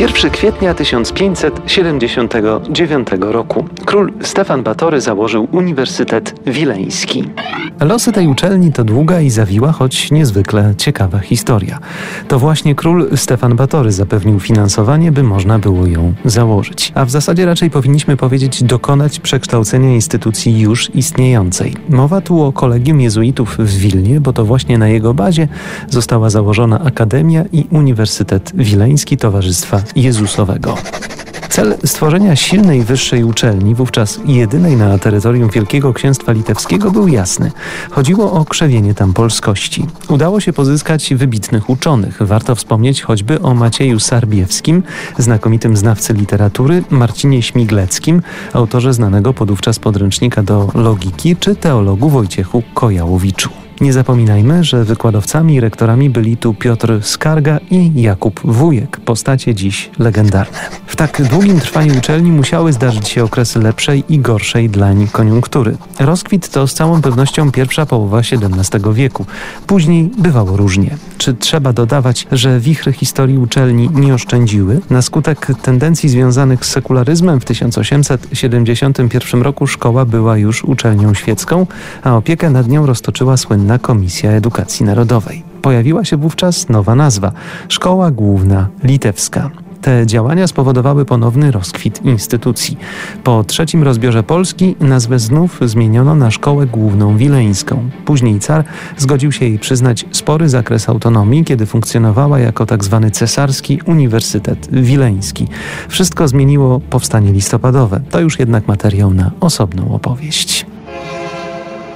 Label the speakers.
Speaker 1: 1 kwietnia 1579 roku król Stefan Batory założył Uniwersytet Wileński. Losy tej uczelni to długa i zawiła, choć niezwykle ciekawa historia. To właśnie król Stefan Batory zapewnił finansowanie, by można było ją założyć. A w zasadzie raczej powinniśmy powiedzieć dokonać przekształcenia instytucji już istniejącej. Mowa tu o Kolegium Jezuitów w Wilnie, bo to właśnie na jego bazie została założona Akademia i Uniwersytet Wileński Towarzystwa Jezusowego. Cel stworzenia silnej wyższej uczelni, wówczas jedynej na terytorium Wielkiego Księstwa Litewskiego, był jasny. Chodziło o krzewienie tam polskości. Udało się pozyskać wybitnych uczonych. Warto wspomnieć choćby o Macieju Sarbiewskim, znakomitym znawcy literatury, Marcinie Śmigleckim, autorze znanego podówczas podręcznika do logiki, czy teologu Wojciechu Kojałowiczu. Nie zapominajmy, że wykładowcami i rektorami byli tu Piotr Skarga i Jakub Wujek, postacie dziś legendarne. W tak długim trwaniu uczelni musiały zdarzyć się okresy lepszej i gorszej dlań koniunktury. Rozkwit to z całą pewnością pierwsza połowa XVII wieku. Później bywało różnie. Czy trzeba dodawać, że wichry historii uczelni nie oszczędziły? Na skutek tendencji związanych z sekularyzmem w 1871 roku szkoła była już uczelnią świecką, a opiekę nad nią roztoczyła słynna Komisja Edukacji Narodowej. Pojawiła się wówczas nowa nazwa Szkoła Główna Litewska. Te działania spowodowały ponowny rozkwit instytucji. Po trzecim rozbiorze Polski nazwę znów zmieniono na Szkołę Główną Wileńską. Później car zgodził się jej przyznać spory zakres autonomii, kiedy funkcjonowała jako tzw. Tak cesarski Uniwersytet Wileński. Wszystko zmieniło powstanie listopadowe. To już jednak materiał na osobną opowieść.